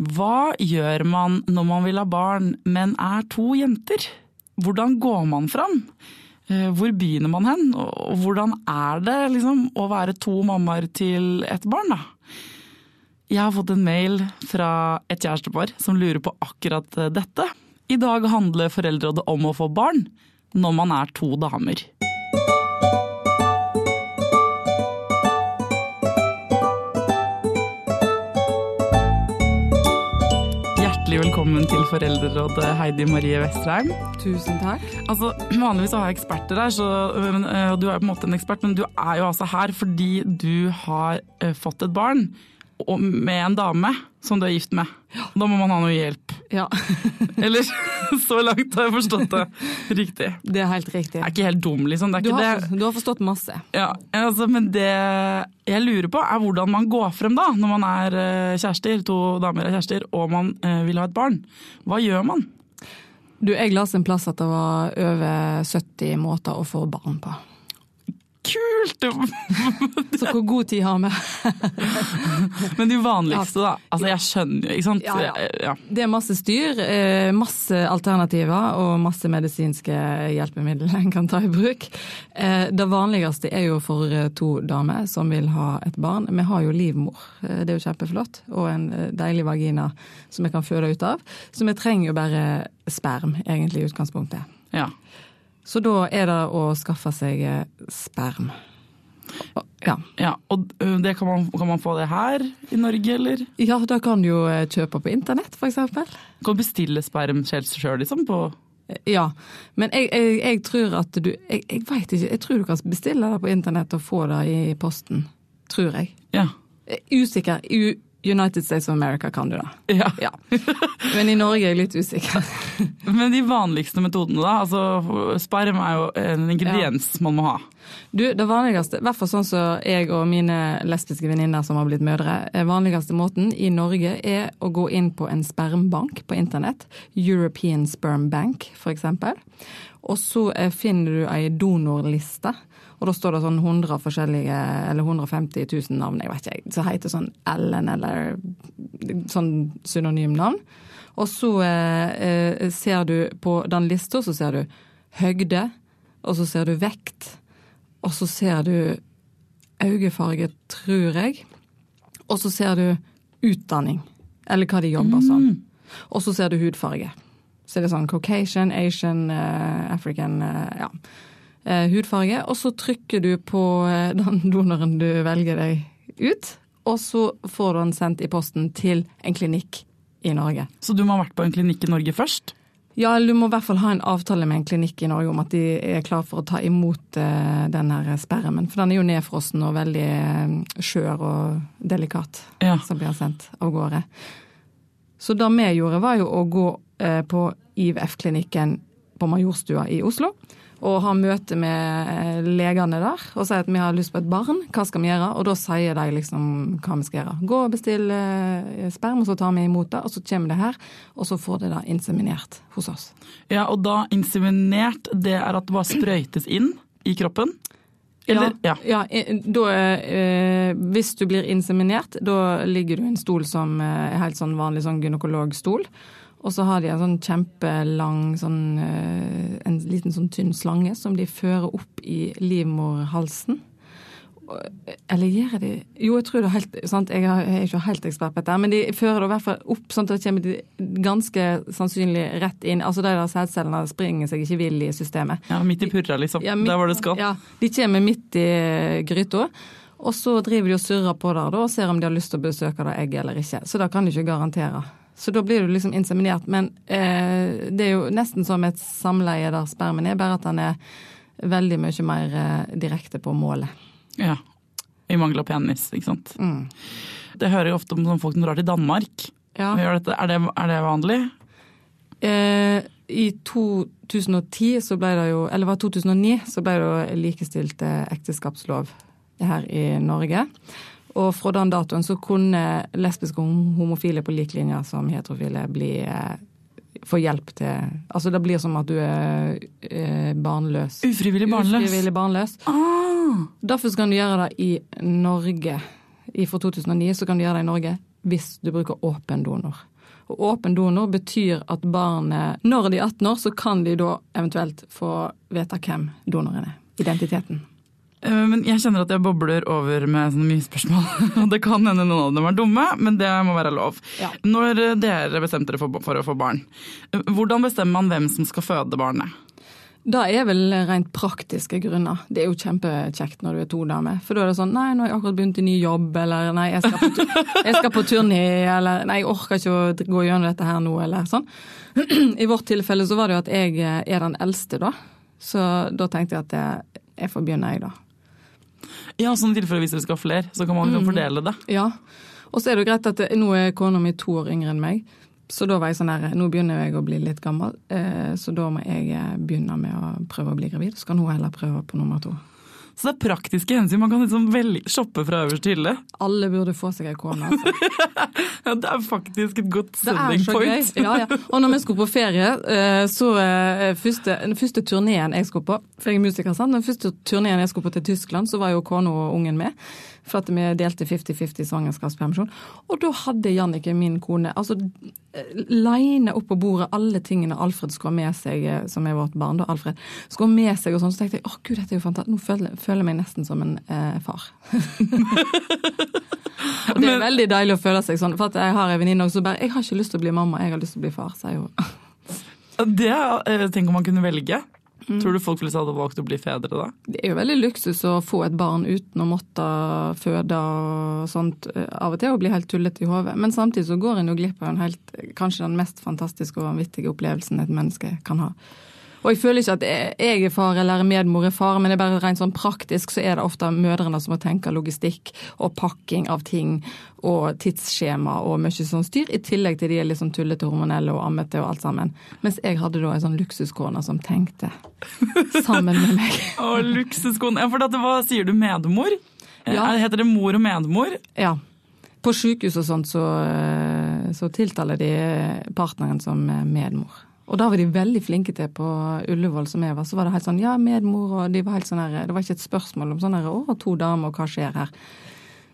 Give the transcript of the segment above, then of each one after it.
Hva gjør man når man vil ha barn, men er to jenter? Hvordan går man fram? Eh, hvor begynner man hen? Og hvordan er det liksom, å være to mammaer til et barn, da? Jeg har fått en mail fra et kjærestepar som lurer på akkurat eh, dette. I dag handler Foreldrerådet om å få barn når man er to damer. Hjertelig velkommen til Foreldrerådet, Heidi Marie Vestreim. Tusen takk. Altså, Vanligvis har jeg eksperter her, så, øh, og du er jo på en måte en ekspert, men du er jo altså her fordi du har øh, fått et barn med en dame som du er gift med. Da må man ha noe hjelp. Ja, Eller så langt har jeg forstått det riktig. det er helt riktig. Jeg er ikke helt dum, liksom. Det Du har, det. du har forstått masse. Ja, altså, men det jeg lurer på, er hvordan man går frem da, når man er øh, kjærester, to damer er kjærester, og man øh, vil ha et barn. Hva gjør man? Du, jeg leste en plass at det var over 70 måter å få barn på. Kult! Så hvor god tid har vi? Men de vanligste, da. Altså, jeg skjønner jo, ikke sant. Ja, ja. Det er masse styr, eh, masse alternativer og masse medisinske hjelpemidler en kan ta i bruk. Eh, Det vanligste er jo for eh, to damer som vil ha et barn. Vi har jo livmor, det er jo kjempeflott, og en deilig vagina som vi kan føde ut av. Så vi trenger jo bare sperm, egentlig, i utgangspunktet. ja. Så da er det å skaffe seg eh, sperm. Ja. Ja, og det kan, man, kan man få det her i Norge, eller? ja, da kan du jo eh, kjøpe på internett, eksempel. Kan du bestille sperm sjøl, liksom? På Ja, men jeg, jeg, jeg tror at du Jeg, jeg veit ikke, jeg tror du kan bestille det på internett og få det i posten. Tror jeg. Ja. Er Usikker. I United States of America kan du da. ja. Ja. Men i Norge er jeg litt usikker. Men de vanligste metodene, da? Altså, sperm er jo en ingrediens man må ha. Du, det vanligste, i hvert fall sånn som jeg og mine lesbiske venninner som har blitt mødre, vanligste måten i Norge er å gå inn på en spermbank på internett. European Sperm Bank, eksempel. Og så eh, finner du ei donorliste. Og da står det sånn 100 forskjellige, eller 150 000 navn, jeg vet ikke, som heter sånn Ellen eller sånn synonymnavn. Og så eh, eh, ser du på den lista, så ser du høgde, og så ser du vekt, og så ser du øyefarge, tror jeg. Og så ser du utdanning, eller hva de jobber som. Og så ser du hudfarge. Så det er sånn Caucasian, Asian, eh, African, eh, ja. Eh, hudfarge. Og så trykker du på eh, den donoren du velger deg ut, og så får du den sendt i posten til en klinikk i Norge. Så du må ha vært på en klinikk i Norge først? Ja, du må i hvert fall ha en avtale med en klinikk i Norge om at de er klar for å ta imot eh, den her spermen. For den er jo nedfrossen og veldig skjør og delikat, Ja. som blir sendt av gårde. Så det vi gjorde, var jo å gå på IVF-klinikken på Majorstua i Oslo. Og har møte med eh, legene der og sier at vi har lyst på et barn. Hva skal vi gjøre? Og da sier de liksom hva vi skal gjøre. Gå og bestill eh, sperm, og så tar vi imot det. Og så kommer det her, og så får det da inseminert hos oss. Ja, og da inseminert, det er at det bare sprøytes inn i kroppen? Eller? Ja. ja ja da, eh, hvis du blir inseminert, da ligger du i en stol som eh, er helt sånn vanlig sånn gynekologstol. Og så har de en sånn kjempelang, sånn, eh, liten sånn tynn slange som de fører opp i livmorhalsen. Eller gjør de Jo, jeg tror det er helt sant? Jeg er ikke helt ekspert på dette, men de fører det i hvert fall opp sånn at det kommer ganske sannsynlig rett inn. Altså de der sædcellene springer seg ikke vill i systemet. ja, midt i purra, liksom. Ja, midt- Der hvor det skal. Ja, de kommer midt i gryta. Og så driver de og surrer på der da, og ser om de har lyst til å besøke det egget eller ikke. Så det kan de ikke garantere. Så da blir du liksom inseminert. Men eh, det er jo nesten som et samleie der spermen er, bare at den er veldig mye mer eh, direkte på målet. Ja. I mangel av penis, ikke sant. Mm. Det hører jeg ofte om folk som drar til Danmark. Ja. Er, det, er det vanlig? Eh, I 2010 så ble det jo, eller var det 2009, så ble det jo likestilt eh, ekteskapslov her i Norge. Og fra den datoen så kunne lesbiske og homofile på lik linje som heterofile bli eh, få hjelp til Altså det blir som at du er eh, barnløs. Ufrivillig barnløs. Ufrivillig barnløs. Ah, Derfor kan du gjøre det i Norge. I fra 2009 så kan du gjøre det i Norge hvis du bruker åpen donor. Og åpen donor betyr at barnet, når de er 18 år, så kan de da eventuelt få vite hvem donoren er. Identiteten. Eh, Men jeg kjenner at jeg bobler over med sånne mye spørsmål. Og det kan hende noen av dem er dumme, men det må være lov. Ja. Når eh, dere bestemte dere for, for å få barn, eh, hvordan bestemmer man hvem som skal føde barnet? Det er vel rent praktiske grunner. Det er jo kjempekjekt når du er to damer. For da er det sånn Nei, nå har jeg akkurat begynt i ny jobb, eller nei, jeg skal på, jeg skal på turné, eller nei, jeg orker ikke å gå gjennom dette her nå, eller sånn. I vårt tilfelle så var det jo at jeg er den eldste, da. Så da tenkte jeg at jeg, jeg får begynne, jeg, da. Ja, sånn tilfelle hvis dere skal ha flere, så kan man mm. fordele det. Ja. Og så er det jo greit at det, nå er kona mi to år yngre enn meg. Så da var jeg sånn her, nå begynner jeg å bli litt gammel, eh, så da må jeg begynne med å prøve å bli gravid. Så kan hun heller prøve på nummer to. Så det er praktiske hensyn. Man kan liksom velge, shoppe fra øverst hylle. Alle burde få seg ei kone. Altså. Ja, det er faktisk et godt sending point. gøy. Ja, ja. Og når vi skulle på ferie, eh, så eh, første, den første turneen jeg skulle på For jeg er musiker, sant. Den første turneen jeg skulle på til Tyskland, så var jo kona og ungen med. For at vi delte 50-50 svangerskapspermisjon. Og da hadde Jannicke, min kone, altså line opp på bordet alle tingene Alfred skulle ha med seg, eh, som er vårt barn, da, Alfred, skulle ha med seg og sånn. Så tenkte jeg å gud, dette er jo fantastisk. Nå føler, føler jeg meg nesten som en eh, far. og det er Men- veldig deilig å føle seg sånn. For at jeg har en venninne som bare Jeg har ikke lyst til å bli mamma, jeg har lyst til å bli far, sier hun. Det, er Tenk om man kunne velge. Mm. Tror du folk flest hadde valgt å bli fedre da? Det er jo veldig luksus å få et barn uten å måtte føde og sånt eh, av og til, og bli helt tullete i hodet. Men samtidig så går en jo glipp av en helt, kanskje den mest fantastiske og vanvittige opplevelsen et menneske kan ha. Og jeg føler ikke at jeg er far eller medmor er far, men det er bare rent sånn praktisk så er det ofte mødrene som må tenke logistikk og pakking av ting og tidsskjema og mye sånn styr, i tillegg til de er sånn tullete, hormonelle og ammete og alt sammen. Mens jeg hadde da en sånn luksuskone som tenkte sammen med meg. Å, luksuskone. Ja, for dette, hva sier du, medmor? Eh, Ja. Heter det mor og medmor? Ja. På sykehus og sånt så, eh, så tiltaler de partneren som medmor. Og da var de veldig flinke til på Ullevål som jeg var. Så var det helt sånn ja, medmor, og de var helt sånn her Det var ikke et spørsmål om sånn her å, to damer, hva skjer her?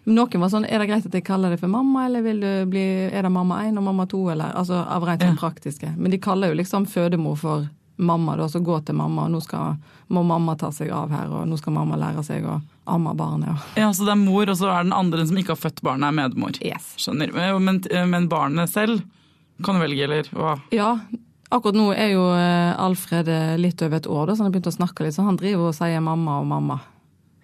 Noen var sånn er det greit at jeg kaller deg for mamma, eller vil du bli, er det mamma én og mamma to, eller altså av rent sånn Ja. praktiske. Men de kaller jo liksom fødemor for mamma, da, så gå til mamma, og nå skal, må mamma ta seg av her, og nå skal mamma lære seg å amme barnet. Og. Ja, Så det er mor, og så er den andre som ikke har født barnet, er medmor. Yes. Skjønner. Men, men barnet selv kan du velge, eller hva? Ja, akkurat nå er jo eh, Alfred eh, litt over et år, da, så han har begynt å snakke litt, så han driver og sier mamma og mamma.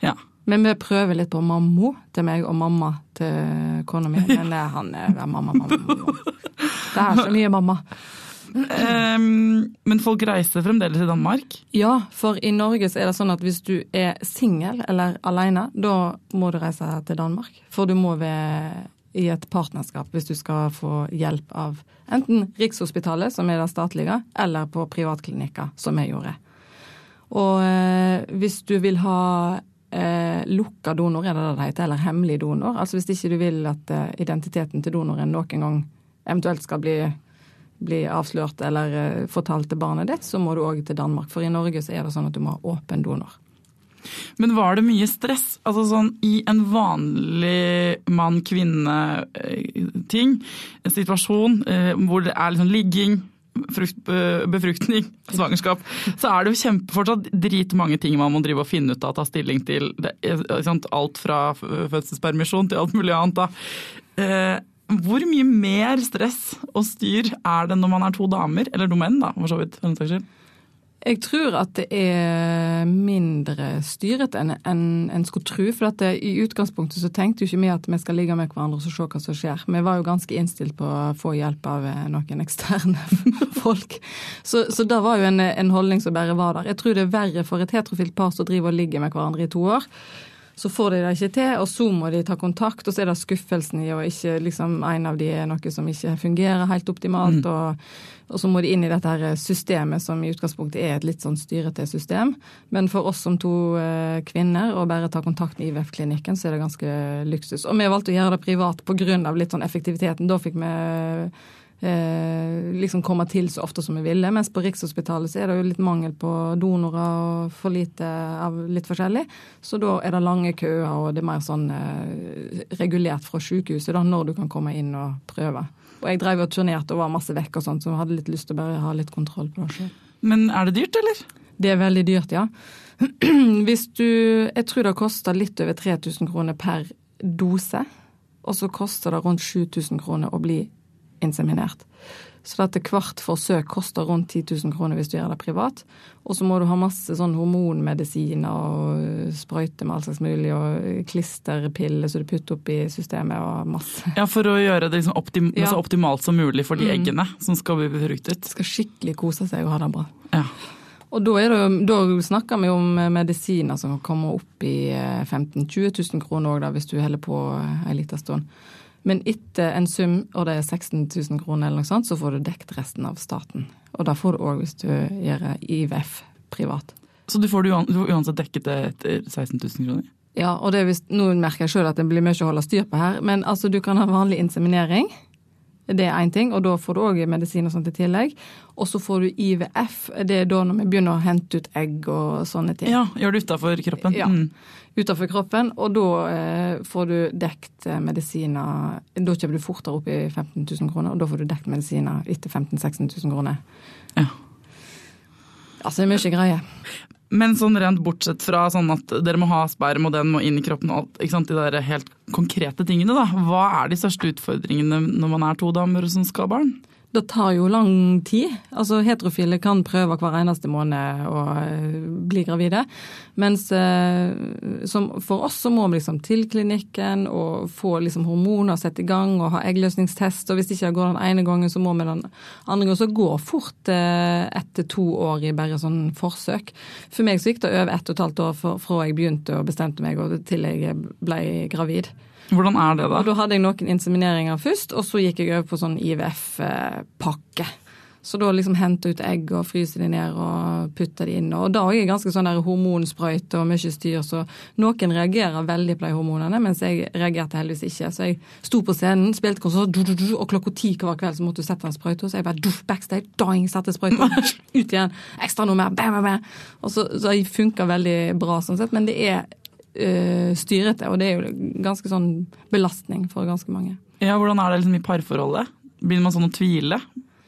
Ja. Men vi prøver litt på mammo til meg og mamma til kona mi. Men eh, han er mamma, mamma, mamma. Det er så mye mamma. Um, men folk reiser fremdeles til Danmark? Ja, for i Norge så er det sånn at hvis du er singel eller alene, da må du reise til Danmark. For du må være i et partnerskap hvis du skal få hjelp av enten Rikshospitalet, som er det statlige, eller på privatklinikker, som jeg gjorde. Og eh, hvis du vil ha eh, lukka donor, er det det heter, eller hemmelig donor, altså hvis ikke du vil at eh, identiteten til donoren noen gang eventuelt skal bli bli avslørt eller eh, fortalt til barnet ditt, så må du òg til Danmark. For i Norge så er det sånn at du må ha åpen donor. Men var det mye stress? Altså sånn i en vanlig mann-kvinne-ting, en situasjon eh, hvor det er liksom ligging, frukt, eh, befruktning, svangerskap, så er det jo kjempe, fortsatt dritmange ting man må drive og finne ut av, ta stilling til. Det, sant, alt fra fødselspermisjon til alt mulig annet. Da. Eh, hvor mye mer stress og styr er det når man er to damer, eller to menn, da, for så vidt. for den saks skyld? Jeg tror at det er mindre styret enn en, en skulle tro. For at det, i utgangspunktet så tenkte jo ikke vi at vi skal ligge med hverandre og se hva som skjer. Vi var jo ganske innstilt på å få hjelp av noen eksterne folk. Så, så det var jo en, en holdning som bare var der. Jeg tror det er verre for et heterofilt par som driver og ligger med hverandre i to år. Så får de det ikke til, og så må de ta kontakt, og så er det skuffelsen i å ikke liksom En av de er noe som ikke fungerer helt optimalt, og, og så må de inn i dette her systemet som i utgangspunktet er et litt sånn styrete system. Men for oss som to eh, kvinner, å bare ta kontakt med IVF-klinikken, så er det ganske luksus. Og vi valgte å gjøre det privat pga. litt sånn effektiviteten. Da fikk vi eh, liksom komme til så ofte som vi ville. Mens på Rikshospitalet så er det jo litt mangel på donorer og for lite av litt forskjellig. Så da er det lange køer, og det er mer sånn eh, regulert fra sykehuset da, når du kan komme inn og prøve. Og jeg drev og turnerte og var masse vekk og sånt, så jeg hadde litt lyst til å bare ha litt kontroll på det sjøl. Men er det dyrt, eller? Det er veldig dyrt, ja. Hvis du Jeg tror det koster litt over 3000 kroner per dose. Og så koster det rundt 7000 kroner å bli inseminert. Så dette hvert forsøk koster rundt 10 000 kroner hvis du gjør det privat. Og så må du ha masse sånn hormonmedisiner og sprøyte med alt slags mulig, og klisterpiller som du putter opp i systemet og masse. Ja, For å gjøre det liksom optim Ja. så optimalt som mulig for de eggene som skal bli befruktet. Skal skikkelig kose seg og ha det bra. Ja. Og da, det, da snakker vi om medisiner som kan komme opp i eh, 15 000-20 000 kroner òg, hvis du holder på ei en liten stund. Men etter en sum, og det er 16 000 kroner eller noe sånt, så får du dekket resten av staten. Og det får du òg hvis du gjør IVF privat. Så du får det du får uansett dekket det etter 16 000 kroner? Ja, og det er hvis, nå merker jeg sjøl at det blir mye å holde styr på her, men altså du kan ha vanlig inseminering. Det er én ting, og da får du òg medisin og sånt i tillegg. Og så får du IVF. Det er da når vi begynner å hente ut egg og sånne ting. Ja, gjør det utafor kroppen. Ja. utafor Utenfor kroppen, og da eh, får du dekt eh, medisiner Da kjøper du fortere opp i 15 000 kroner, og da får du dekt medisiner etter 15 000-16 000 kroner. Ja. Altså, det er mye greier. Men sånn rent bortsett fra sånn at dere må ha sperm og den må inn i kroppen og alt, ikke sant, de der helt konkrete tingene, da. Hva er de største utfordringene når man er to damer som skal ha barn? Det tar jo lang tid. Altså, Heterofile kan prøve hver eneste måned å eh, bli gravide. Mens eh, for oss så må vi liksom til klinikken og få liksom hormoner satt i gang og ha eggløsningstest. Og hvis ikke det går den ene gangen, så må vi den andre gangen. Så går fort eh, etter to år i bare sånn forsøk. For meg så gikk det over ett og et halvt år fra jeg begynte og bestemte meg og til jeg ble gravid. Hvordan er det da? Og da hadde jeg noen insemineringer først, og så gikk jeg over på sånn IVF-pakke. Så da liksom hente ut egg og fryse de ned og putte de inn. Og da er jeg ganske sånn der hormonsprøyte og mye styr, så noen reagerer veldig på de hormonene, mens jeg reagerte heldigvis ikke. Så jeg sto på scenen, spilte konsert, og klokka ti hver kveld så måtte du sette en sprøyte, så jeg bare duff, backstage, doing, satte sprøyta, ut igjen, ekstra noe mer, bam, bam, bam. Og så, så det funka veldig bra sånn sett, men det er øh, styrete, og det er jo ganske sånn belastning for ganske mange. Ja, Hvordan er det liksom i parforholdet? Begynner man sånn å tvile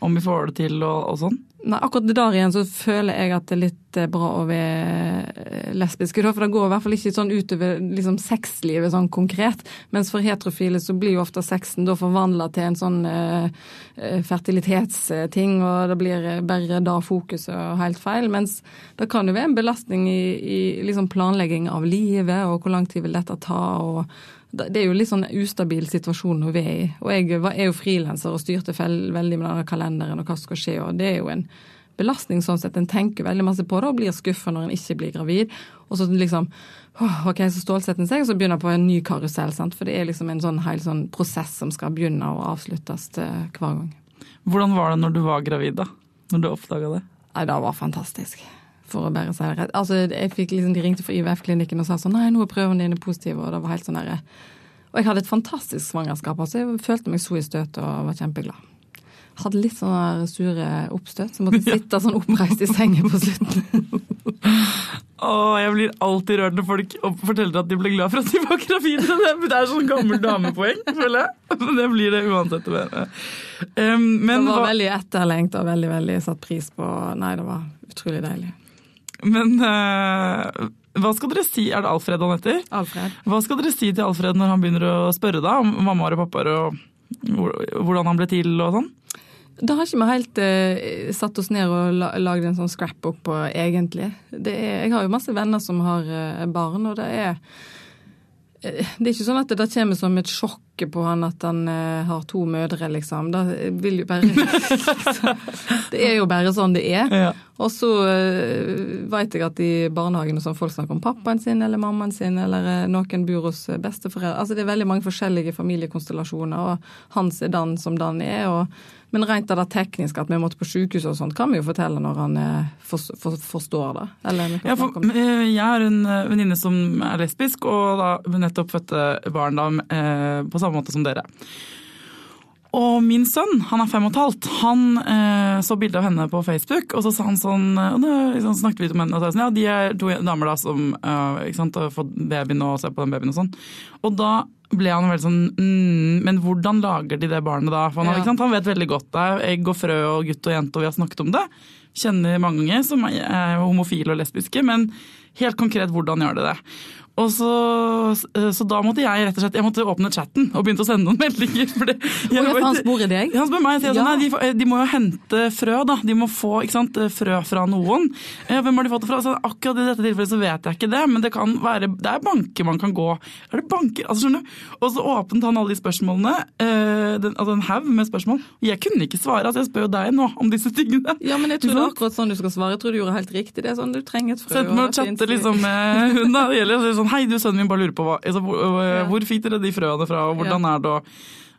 om vi får det til og, og sånn? Nei, akkurat der igjen så føler jeg at det er litt eh, bra å være eh, lesbisk. For det går i hvert fall ikke sånn utover liksom, sexlivet sånn konkret. Mens for heterofile så blir jo ofte sexen da forvandla til en sånn eh, fertilitetsting, og det blir bare da fokuset helt feil. Mens det kan jo være en belastning i, i liksom planlegging av livet, og hvor lang tid vil dette ta. og det er jo litt sånn ustabil situasjon hun er i. Og jeg er jo frilanser og styrte veldig med denne kalenderen og hva som skal skje, og det er jo en belastning sånn sett. En tenker veldig masse på det og blir skuffa når en ikke blir gravid. Og så liksom OK, så stålsetter en seg, og så begynner på en ny karusell. sant? For det er liksom en sånn hel sånn prosess som skal begynne og avsluttes eh, hver gang. Hvordan var det når du var gravid, da? Når du oppdaga det? Nei, det var fantastisk. For å bære seg rett. Altså, jeg fikk liksom, De ringte fra IVF-klinikken og sa sånn Nei, nå er prøvene dine positive, og det var helt sånn derre Og jeg hadde et fantastisk svangerskap. altså Jeg følte meg så i støtet og var kjempeglad. Hadde litt sånne sure oppstøt, så måtte jeg sitte sånn oppreist i sengen på slutten. Åh, jeg blir alltid rørt når folk forteller at de ble glad for at de var gravide. Det er sånn gammel damepoeng, føler jeg. Det blir det uansett. Um, men det var veldig etterlengt og veldig veldig satt pris på. Nei, det var utrolig deilig. Men uh, hva skal dere si? Er det Alfred han heter? Alfred? Hva skal dere si til Alfred når han begynner å spørre da om mammaer og pappaer og hvordan han ble til og sånn? Da har ikke vi helt uh, satt oss ned og la, lagd en sånn scrapbook på, egentlig. Det er, jeg har jo masse venner som har uh, barn, og det er det er ikke sånn at det kommer som et sjokk på han at han uh, har to mødre, liksom. Det vil jo bare Det er jo bare sånn det er. Ja. Og så uh, veit jeg at i barnehagen og sånn, folk snakker om pappaen sin eller mammaen sin, eller eh, noen bor hos eh, besteforeldre. Altså det er veldig mange forskjellige familiekonstellasjoner, og hans er den som den er. og men rent av det tekniske, at vi måtte på sykehus og sånt, kan vi jo fortelle når han eh, for, for, forstår det. Eller Ja, for, jeg har en venninne som er lesbisk, og da nettopp fødte barn da, på samme måte som dere. Og min sønn, han er fem og et halvt, han eh, så bilde av henne på Facebook, og så sa han sånn og det, liksom, snakket vi om henne, og sa sånn, ja, de er to damer da som uh, ikke sant, har fått babyen og ser på den babyen og sånn. Og da ble han veldig sånn mm, Men hvordan lager de det barnet da? For han, Ja. sant, han vet veldig godt det er egg og frø og gutt og jente, og vi har snakket om det. Kjenner mange som er homofile og lesbiske, men helt konkret, hvordan gjør de det? Og så, så da måtte jeg rett og slett jeg måtte åpne chatten og begynte å sende noen meldinger. For det, jeg for han sporer deg. han spør meg, sier sånn, Ja. nei, de, de må jo hente frø, da. De må få sant, frø fra noen. Eh, Hvem har de fått det fra? Så akkurat i dette tilfellet så vet jeg ikke det, men det kan være Det er banker man kan gå Er det banker? Altså, skjønner du? Og så åpnet han alle de spørsmålene. eh, den, altså en haug med spørsmål. Jeg kunne ikke svare, altså jeg spør jo deg nå om disse tingene. Ja, men jeg tror det er akkurat sånn du skal svare. Jeg tror du gjorde helt riktig. Det er sånn du trenger et frø. Sendte meg og chatte liksom med hun da. Det gjelder å si sånn, Hei, du sønnen min bare lurer på hva, altså, hvor, Ja. hvor fikk dere de frøene fra, og hvordan er det, og,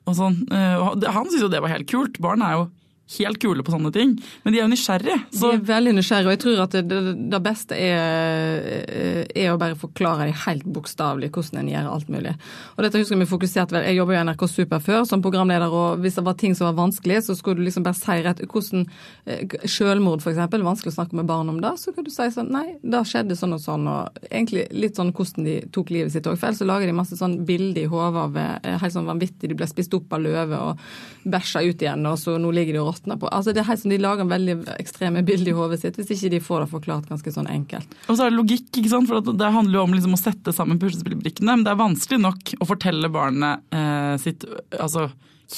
og sånn. Det- Han syntes jo det var helt kult. Barn er jo helt kule på sånne ting. Men de er jo nysgjerrige. Så De er veldig nysgjerrige, og jeg tror at det, det, beste er, er å bare forklare dem helt bokstavelig hvordan en gjør alt mulig. Og dette husker jeg vi fokuserte vel, Jeg jobber jo i NRK Super før som programleder, og hvis det var ting som var vanskelig, så skulle du liksom bare si rett hvordan eh, Selvmord, eksempel, vanskelig å snakke med barn om det. Så kan du si sånn Nei, det skjedde sånn og sånn, og egentlig litt sånn hvordan de tok livet sitt òg. For ellers så lager de masse sånn bilder i hodet av eh, helt sånn vanvittig. De ble spist opp av løve og bæsja ut igjen, og så nå ligger de og råtner på. Altså det er helt sånn De lager veldig ekstreme bilder i hodet sitt hvis ikke de får det forklart ganske sånn enkelt. Og så er det logikk, ikke sant? for det handler jo om liksom å sette sammen puslespillbrikkene. Men det er vanskelig nok å fortelle barnet eh, sitt altså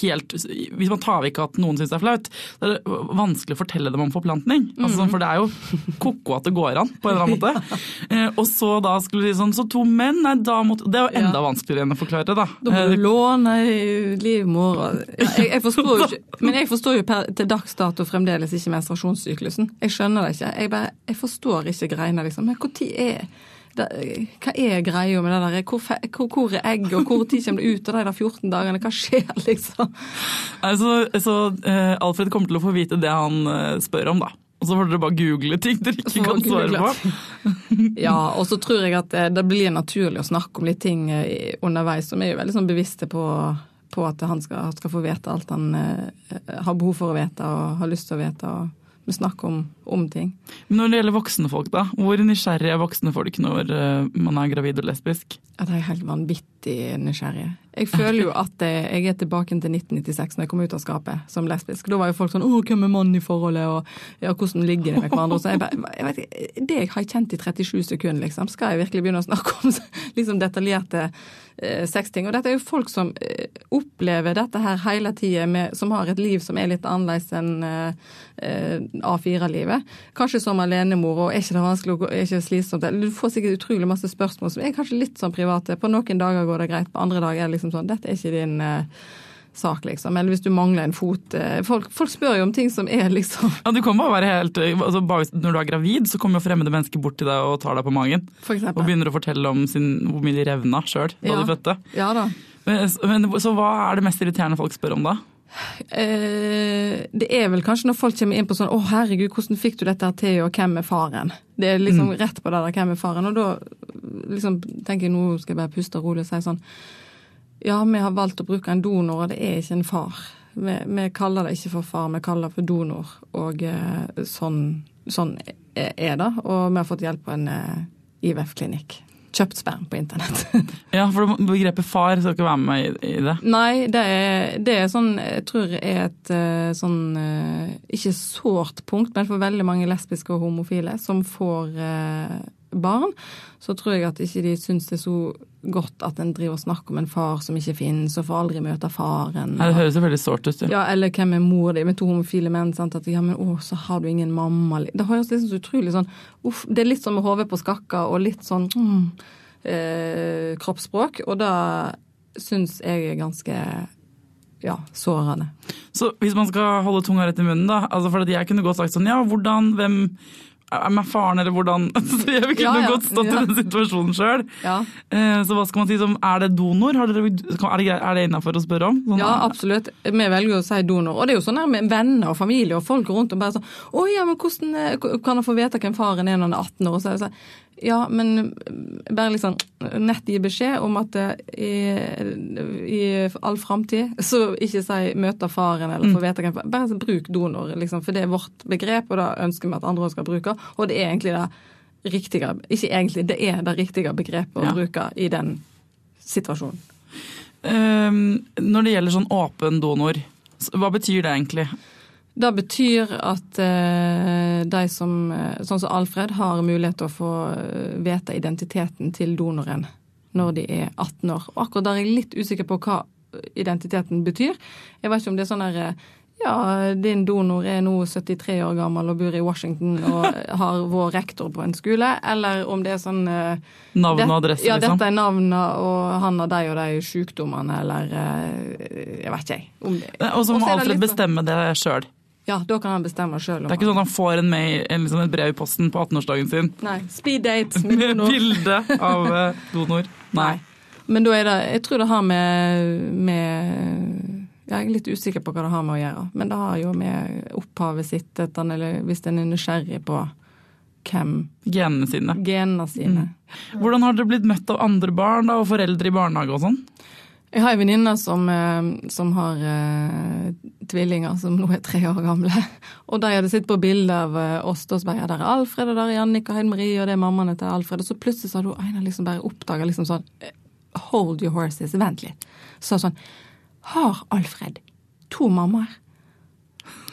helt Hvis man tar vekk at noen syns det er flaut, så er det vanskelig å fortelle dem om forplantning. Altså, Mhm. for det er jo ko-ko at det går an, på en eller annen måte. Eh, og så da skulle de sånn Så to menn, nei da måtte Det er jo enda vanskeligere enn å forklare, da. Da må Eh, du låne i livmor jeg, jeg forstår jo ikke, Men jeg forstår jo per, til dags dato fremdeles ikke menstruasjonssyklusen. Jeg skjønner det ikke. Jeg, bare, jeg forstår ikke greiene, liksom. Men når er det, hva er greia med det der? Hvor, hvor, hvor er egg, og hvor tid kommer det ut av de der 14 dagene? Hva skjer, liksom? Altså, så eh, Alfred kommer til å få vite det han eh, spør om, da. Og så får dere bare google ting dere ikke kan svare på. Ja, og så tror jeg at det, det blir naturlig å snakke om litt ting eh, underveis, som er jo veldig sånn bevisste på, på at han skal, skal få vite alt han eh, har behov for å vite og har lyst til å vite. og vi snakker om, om ting. Men når det gjelder voksne folk, da? Hvor nysgjerrig er voksne folk når eh, man er gravid og lesbisk? At jeg er helt vanvittig nysgjerrig. Jeg føler jo at eh, jeg er tilbake til 1996, når jeg kom ut av skapet som lesbisk. Da var jo folk sånn 'Å, hvem er mannen i forholdet?' og 'Ja, hvordan ligger de med hverandre?' Så jeg bare, jeg vet, det jeg har kjent i 37 sekunder, liksom, skal jeg virkelig begynne å snakke om liksom detaljerte eh, sexting? Og dette er jo folk som eh, opplever dette her hele tida, som har et liv som er litt annerledes enn eh, eh A4-livet. Kanskje som alenemor, og er ikke det vanskelig og er ikke slitsomt? Du får sikkert utrolig masse spørsmål som er kanskje litt sånn private. På noen dager går det greit, på andre dager er det liksom sånn dette er ikke din uh, sak, liksom. Eller hvis du mangler en fot. Uh, folk, folk, spør jo om ting som er liksom Ja, du kommer å være helt eh, altså, Når du er gravid, så kommer jo fremmede mennesker bort til deg og tar deg på magen. For og begynner å fortelle om sin, hvor mye de revna sjøl da ja. de fødte. Ja da. Men, men, så hva er det mest irriterende folk spør om da? Eh, det er vel kanskje når folk kommer inn på sånn 'Å, herregud, hvordan fikk du dette til, og hvem er faren?' Det er liksom rett på det der 'hvem er faren?' Og da liksom tenker jeg nå skal jeg bare puste rolig og si sånn Ja, vi har valgt å bruke en donor, og det er ikke en far. Vi, vi kaller det ikke for far, vi kaller det for donor. Og eh, sånn, sånn er er det. Og vi har fått hjelp på en eh, IVF-klinikk. Kjøpt sperm på internett. Ja, for begrepet far skal ikke være med i, det. Nei, det er, det er sånn, jeg tror er et eh, sånn eh, Ikke sårt punkt, men for veldig mange lesbiske og homofile som får eh, barn, så tror jeg at ikke de syns det er så godt at en driver og snakker om en far som ikke finnes, og får aldri møte faren. Ja, det høres jo veldig sårt ut. Ja, eller hvem er mor di? Med to homofile menn. sant? At ja, men å, så har du ingen mamma. Det høres liksom så utrolig sånn uff, Det er litt sånn med hodet på skakka og litt sånn mm, eh, kroppsspråk. Og da syns jeg er ganske ja, sårende. Så hvis man skal holde tunga rett i munnen, da. Altså for jeg kunne godt sagt sånn ja, hvordan, hvem er meg faren, eller hvordan Så jeg kunne Ja, ja, godt stått ja. i den situasjonen sjøl. Ja, Så hva skal man si som Er det donor? Har dere, er det, er det innafor å spørre om? Sånn, ja, absolutt. Vi velger å si donor. Og det er jo sånn her med venner og familie og folk rundt og bare sånn Å ja, men hvordan eh, kan jeg få vite hvem faren er når han er 18 år? Og så er det sånn Ja, men bare liksom nett gi beskjed om at eh, i, i all framtid så ikke si 'møte faren' eller 'få vite hvem Bare bruk donor, liksom, for det er vårt begrep, og det ønsker vi at andre skal bruke. Og det er egentlig det riktige Ikke egentlig, det er det riktige begrepet å Ja. bruke i den situasjonen. Um, når det gjelder sånn åpen donor, hva betyr det egentlig? Det betyr at eh, de som, eh, sånn som Alfred, har mulighet til å få eh, vite identiteten til donoren når de er 18 år. Og akkurat der er jeg litt usikker på hva identiteten betyr. Jeg vet ikke om det er sånn eh, ja, din donor er nå 73 år gammel og bor i Washington og har vår rektor på en skole, eller om det er sånn Navn og adresse, adresse, Ja, liksom? dette er navnet, og han har de og de sykdommene, eller Jeg vet ikke, jeg. Og så må Alfred litt sånn- bestemme det sjøl. Ja, da kan han bestemme sjøl. Det er ikke sånn at han får en mail, en, liksom et brev i posten på 18-årsdagen sin Nei. Speed date med med bilde av eh, donor. Nei. Men da er det Jeg tror det har med, med Jeg er litt usikker på hva det har med å gjøre. Men det har jo med opphavet sitt, at eller hvis en er nysgjerrig på hvem Genene sine. genene sine. Hvordan har dere blitt møtt av andre barn da, og foreldre i barnehage og sånn? Jeg har en venninne som, eh, som har uh, tvillinger som nå er tre år gamle. Og de hadde sett på bilde av oss, og så bare der er Alfred, og der er Jannik og Heide Marie, og det er mammaene til Alfred. Og så plutselig så hadde hun Einar liksom bare oppdaga liksom sånn eh, Hold your horses, vent litt. Så sånn Har Alfred to mammaer?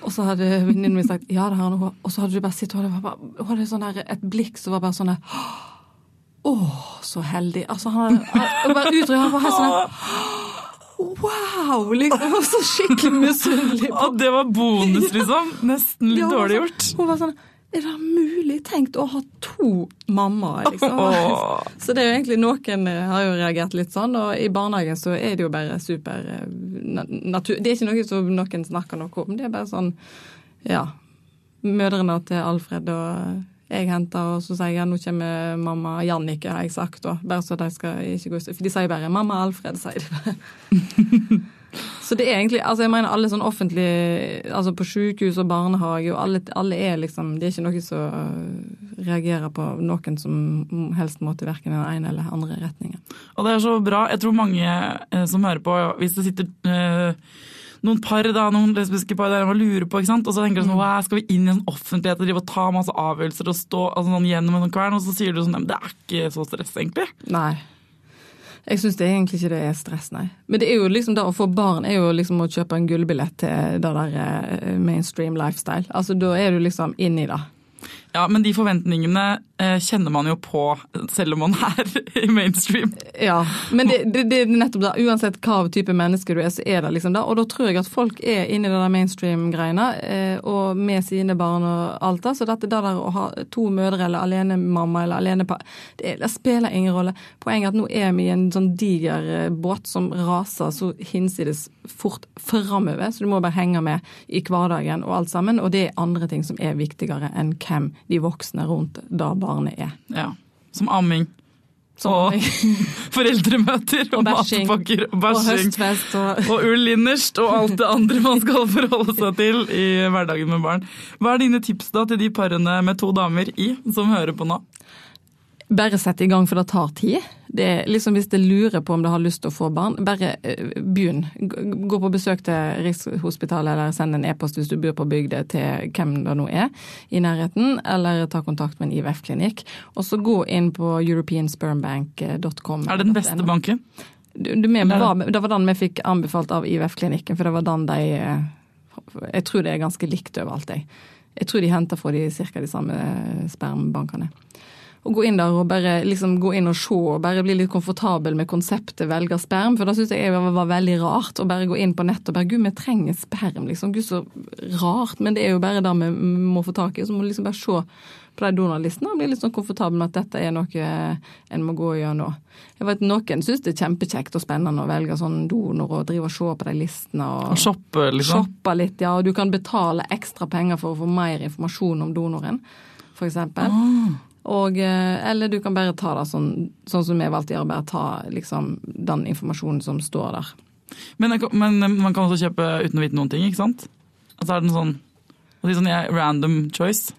Og så hadde venninnen min sagt ja, det har han. Og så hadde du bare hadde, bare, hun hadde sånn der, et blikk som var bare sånn der Å, så heldig. Altså, han, han bare uttrykk, han var helt sånn Wow! Liksom, så skikkelig misunnelig. Og det var bonus, liksom. Nesten litt dårlig sånn- gjort. Hun var sånn Er det mulig tenkt å ha to mammaer, liksom? Oh. Så det er jo egentlig noen eh, har jo reagert litt sånn, og i barnehagen så er det jo bare super eh, natur... Det er ikke noe som noen snakker noe om, det er bare sånn Ja. Mødrene til Alfred og jeg henter, og så sier jeg ja, nå kommer mamma Jannike, har jeg sagt, Og Bare så de skal ikke gå. For de sier bare 'mamma Alfred', sier de bare. Så det er egentlig, altså jeg mener alle sånn offentlige, altså på sykehus og barnehage, og alle, alle er liksom, det er ikke noe som øh, reagerer på noen som helst måte, i den ene eller andre retningen. Og det er så bra. Jeg tror mange eh, som hører på, hvis det sitter eh, noen par, da, noen lesbiske par der og lurer på, ikke sant? og så tenker de sånn, hva skal vi inn i en offentlighet og drive og ta masse avgjørelser og stå altså, sånn, gjennom en kvern, og så sier du sånn, men det er ikke så stress egentlig. Nei. Jeg syns egentlig ikke det er stress, nei. Men det er jo liksom det å få barn er jo liksom å kjøpe en gullbillett til det der eh, mainstream lifestyle. Altså da er du liksom inn i det. Ja, men de forventningene eh, kjenner man jo på, selv om man er i mainstream. Ja, men det, er nettopp da. Uansett hva type menneske du er, så er det liksom det. Og da tror jeg at folk er inne i det der mainstream-greiene, eh, og med sine barn og alt det. Så dette det der å ha to mødre eller alenemamma eller alenepar, det, det spiller ingen rolle. Poenget er at nå er vi i en sånn diger eh, båt som raser så hinsides fort framover, så du må bare henge med i hverdagen og alt sammen. Og det er andre ting som er viktigere enn hvem de voksne rundt da barnet er. Ja, som amming. Som og foreldremøter og, Og matpakker og Og bæsjing. høstfest og Og ull innerst og alt det andre man skal forholde seg til i hverdagen med barn. Hva er dine tips da til de parene med to damer i som hører på nå? Bare sett i gang, for det tar tid. Det liksom Hvis det lurer på om det har lyst til å få barn, bare eh, begynn. Gå på besøk til Rikshospitalet, eller send en e-post hvis du bor på bygda til hvem det nå er i nærheten, eller ta kontakt med en IVF-klinikk. Og så gå inn på europeanspermbank.com. Er det den beste banken? Vi var, det var den vi fikk anbefalt av IVF-klinikken, for det var den de eh, Jeg tror det er ganske likt overalt, jeg. Jeg tror de henter fra de ca. de samme eh, spermbankene. Å gå inn der og bare liksom gå inn og se og bare bli litt komfortabel med konseptet velger sperm. For da syns jeg det var veldig rart å bare gå inn på nettet og bare Gud, vi trenger sperm, liksom. Gud, så rart. Men det er jo bare det vi må få tak i. Så må du liksom bare se på de donorlistene og bli litt sånn komfortabel med at dette er noe en må gå gjennom. Jeg vet Noen syns det er kjempekjekt og spennende å velge sånn donor og drive og se på de listene. Og, og shoppe, liksom? Shoppe litt, ja. Og du kan betale ekstra penger for å få mer informasjon om donoren, eksempel. Ah. Og, eh, eller du kan bare ta det sånn, sånn som vi valgte å gjøre, bare ta liksom, den informasjonen som står der. Men, men man kan også kjøpe uten å vite noen ting, ikke sant? Altså er det en sånn, å sånn random choice?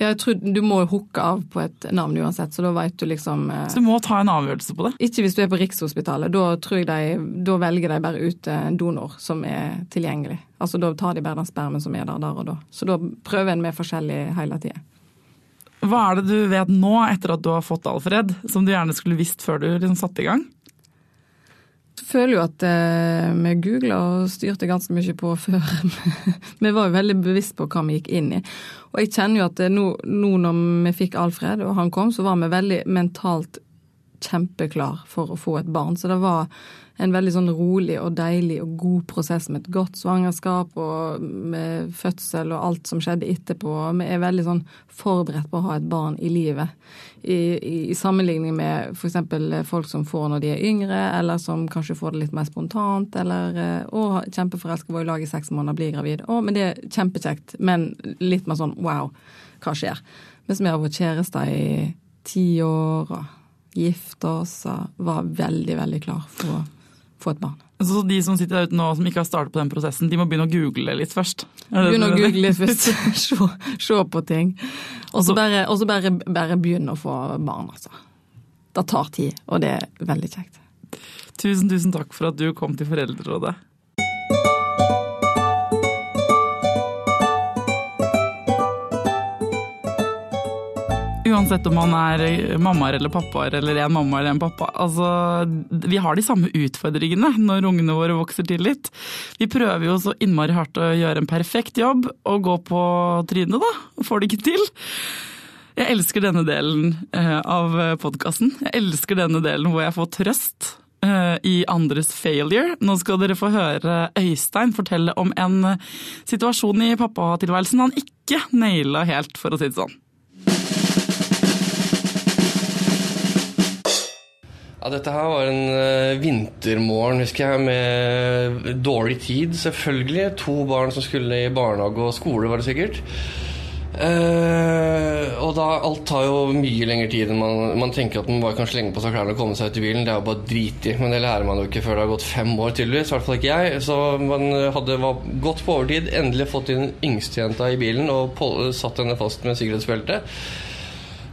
Ja, Jeg tror Du må hooke av på et navn uansett, så da vet du liksom eh, Så du må ta en avgjørelse på det? Ikke hvis du er på Rikshospitalet. Da, tror jeg de, da velger de bare ut en donor som er tilgjengelig. Altså Da tar de bare den spermen som er der der og da. Så da prøver en med forskjellig hele tida. Hva er det du vet nå, etter at du har fått Alfred, som du gjerne skulle visst før du liksom satte i gang? Jeg føler jo at eh, vi googla og styrte ganske mye på før. vi var jo veldig bevisst på hva vi gikk inn i. Og jeg kjenner jo at eh, nå, nå når vi fikk Alfred og han kom, så var vi veldig mentalt kjempeklar for å få et barn. Så det var en veldig sånn rolig og deilig og god prosess med et godt svangerskap og med fødsel og alt som skjedde etterpå. Vi er veldig sånn forberedt på å ha et barn i livet. I, i, i sammenligning med f.eks. folk som får når de er yngre, eller som kanskje får det litt mer spontant, eller eh, å, kjempeforelska, var i lag i seks måneder, blir gravid. Å, men det er kjempekjekt, men litt mer sånn wow, hva skjer? Mens vi har vært kjærester i ti år og gifte oss og var veldig, veldig klar for å få et barn. Så de som sitter der ute nå som ikke har startet på den prosessen, de må begynne å google litt først? Begynne å google litt først. se, se, på ting. Og så bare, bare, bare begynne å få barn, altså. Det tar tid, og det er veldig kjekt. Tusen, tusen takk for at du kom til Foreldrerådet. Uansett om man er mammaer eller pappaer eller en mamma eller en pappa. Altså, vi har de samme utfordringene når ungene våre vokser til litt. Vi prøver jo så innmari hardt å gjøre en perfekt jobb og gå på trynet, da. Får det ikke til. Jeg elsker denne delen eh, av podkasten. Jeg elsker denne delen hvor jeg får trøst eh, i andres failure. Nå skal dere få høre Øystein fortelle om en situasjon i pappatilværelsen han ikke naila helt, for å si det sånn. Ja, dette her var en uh, vintermorgen, husker jeg, med dårlig tid, selvfølgelig. To barn som skulle i barnehage og skole, var det sikkert. Uh, og da alt tar jo mye lengre tid enn man, man tenker at man bare kan slenge på seg klærne og komme seg ut i bilen. Det er jo bare drit i, men det lærer man jo ikke før det har gått fem år, tydeligvis. I hvert fall ikke jeg. Så man hadde var gått på overtid, endelig fått inn yngstejenta i bilen og satt henne fast med sikkerhetsbelte.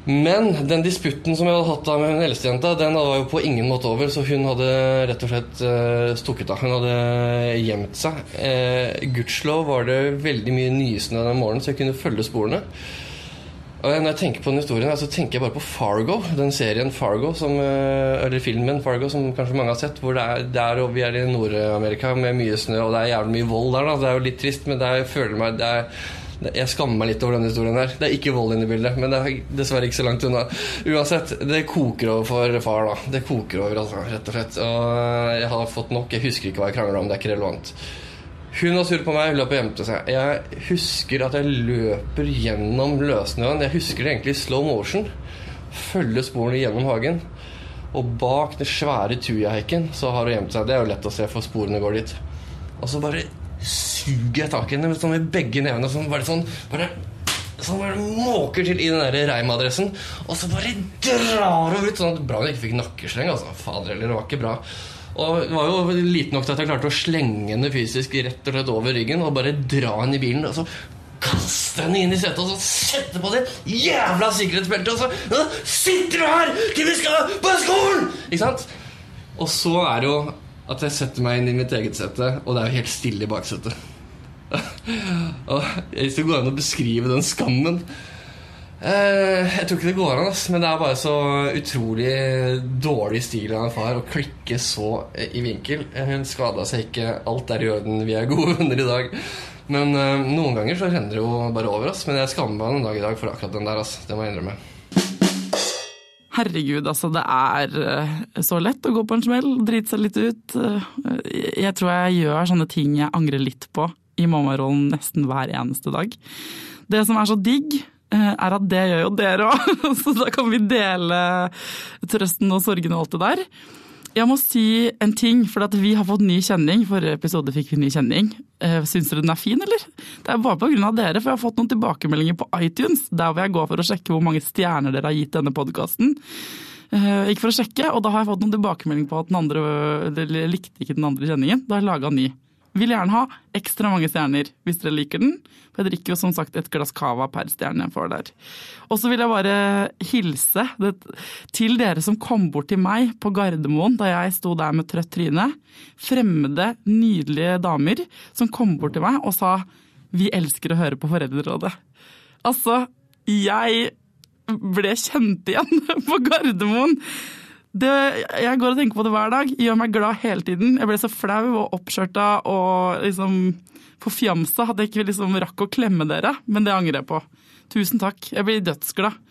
Men den disputten som jeg hadde hatt da med hun eldstejenta, den var jo på ingen måte over. Så hun hadde rett og slett uh, stukket av. Hun hadde gjemt seg. Uh, Gudskjelov var det veldig mye nysnø den morgenen, så jeg kunne følge sporene. Og Når jeg tenker på den historien, så tenker jeg bare på Fargo. Den serien Fargo, som, uh, eller filmen Fargo, som kanskje mange har sett. Hvor det er, der og vi er i Nord-Amerika med mye snø, og det er jævlig mye vold der. Da. Det er jo litt trist, men det er, jeg føler meg det er jeg skammer meg litt over denne historien her. Det er ikke vold inne i bildet, men det er dessverre ikke så langt unna. Uansett, det koker over for far, da. Det koker over, altså, rett og slett. Og jeg har fått nok. Jeg husker ikke hva jeg krangla om, det er ikke relevant. Hun var sur på meg, hun løp og gjemte seg. Jeg husker at jeg løper gjennom løssnøen. Jeg husker det egentlig i slow motion. Følger sporene gjennom hagen. Og bak den svære tujahekken så har hun gjemt seg. Det er jo lett å se, for sporene går dit. Og så bare suger jeg tak i henne sånn med begge nevene. Sånn, bare sånn, bare, sånn bare måker til i den Reim-adressen. Og så bare drar hun ut. Sånn, at bra hun ikke fikk nakkesleng. Altså. Fader eller det var ikke bra. Og det var jo lite nok til at jeg klarte å slenge henne fysisk rett og slett over ryggen og bare dra henne i bilen. Og så kaste henne inn i setet og så sette på det jævla sikkerhetsbeltet. Og så sitter du her til vi skal på skolen! Ikke sant? Og så er det jo at jeg setter meg inn i mitt eget sete, og det er jo helt stille i baksetet. Hvis det går an å beskrive den skammen eh, Jeg tror ikke det går an, men det er bare så utrolig dårlig stil av en far å klikke så i vinkel. Hun skada seg ikke. Alt er i orden. Vi er gode venner i dag. Men eh, noen ganger så renner det jo bare over. Ass. Men jeg skammer meg en dag i dag for akkurat den der. Ass. Det må jeg innrømme. Herregud, altså det er eh, så lett å gå på en smell, drite seg litt ut. Eh, jeg tror jeg gjør sånne ting jeg angrer litt på i mammarollen nesten hver eneste dag. Det som er så digg, eh, er at det gjør jo dere òg, så da kan vi dele trøsten og sorgene og alt det der. Jeg må si en ting, for vi har fått ny kjenning. Forrige episode fikk vi ny kjenning. Eh, syns dere den er fin, eller? Det er bare pga. dere, for jeg har fått noen tilbakemeldinger på iTunes. Der hvor jeg går for å sjekke hvor mange stjerner dere har gitt denne podkasten. Eh, ikke for å sjekke, og da har jeg fått noen tilbakemeldinger på at den andre likte ikke den andre kjenningen. Da har jeg laga ny. Vil gjerne ha ekstra mange stjerner hvis dere liker den. For jeg drikker jo som sagt et glass cava per stjerne jeg får der. Og så vil jeg bare hilse det, til dere som kom bort til meg på Gardermoen da jeg sto der med trøtt tryne. Fremmede, nydelige damer som kom bort til meg og sa 'vi elsker å høre på Foreldrerådet'. Altså, jeg ble kjent igjen på Gardermoen. Det, jeg går og tenker på det hver dag. Gjør meg glad hele tiden. Jeg ble så flau og oppskjørta og liksom forfjamsa at jeg ikke liksom rakk å klemme dere, men det angrer jeg på. Tusen takk. Jeg blir dødsglad.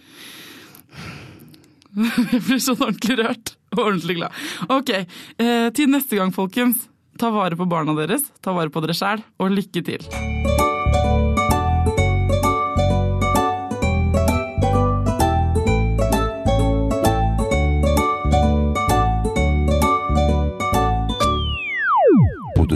Jeg blir så ordentlig rørt og ordentlig glad. Ok, eh, til neste gang, folkens. Ta vare på barna deres, ta vare på dere sjæl, og lykke til.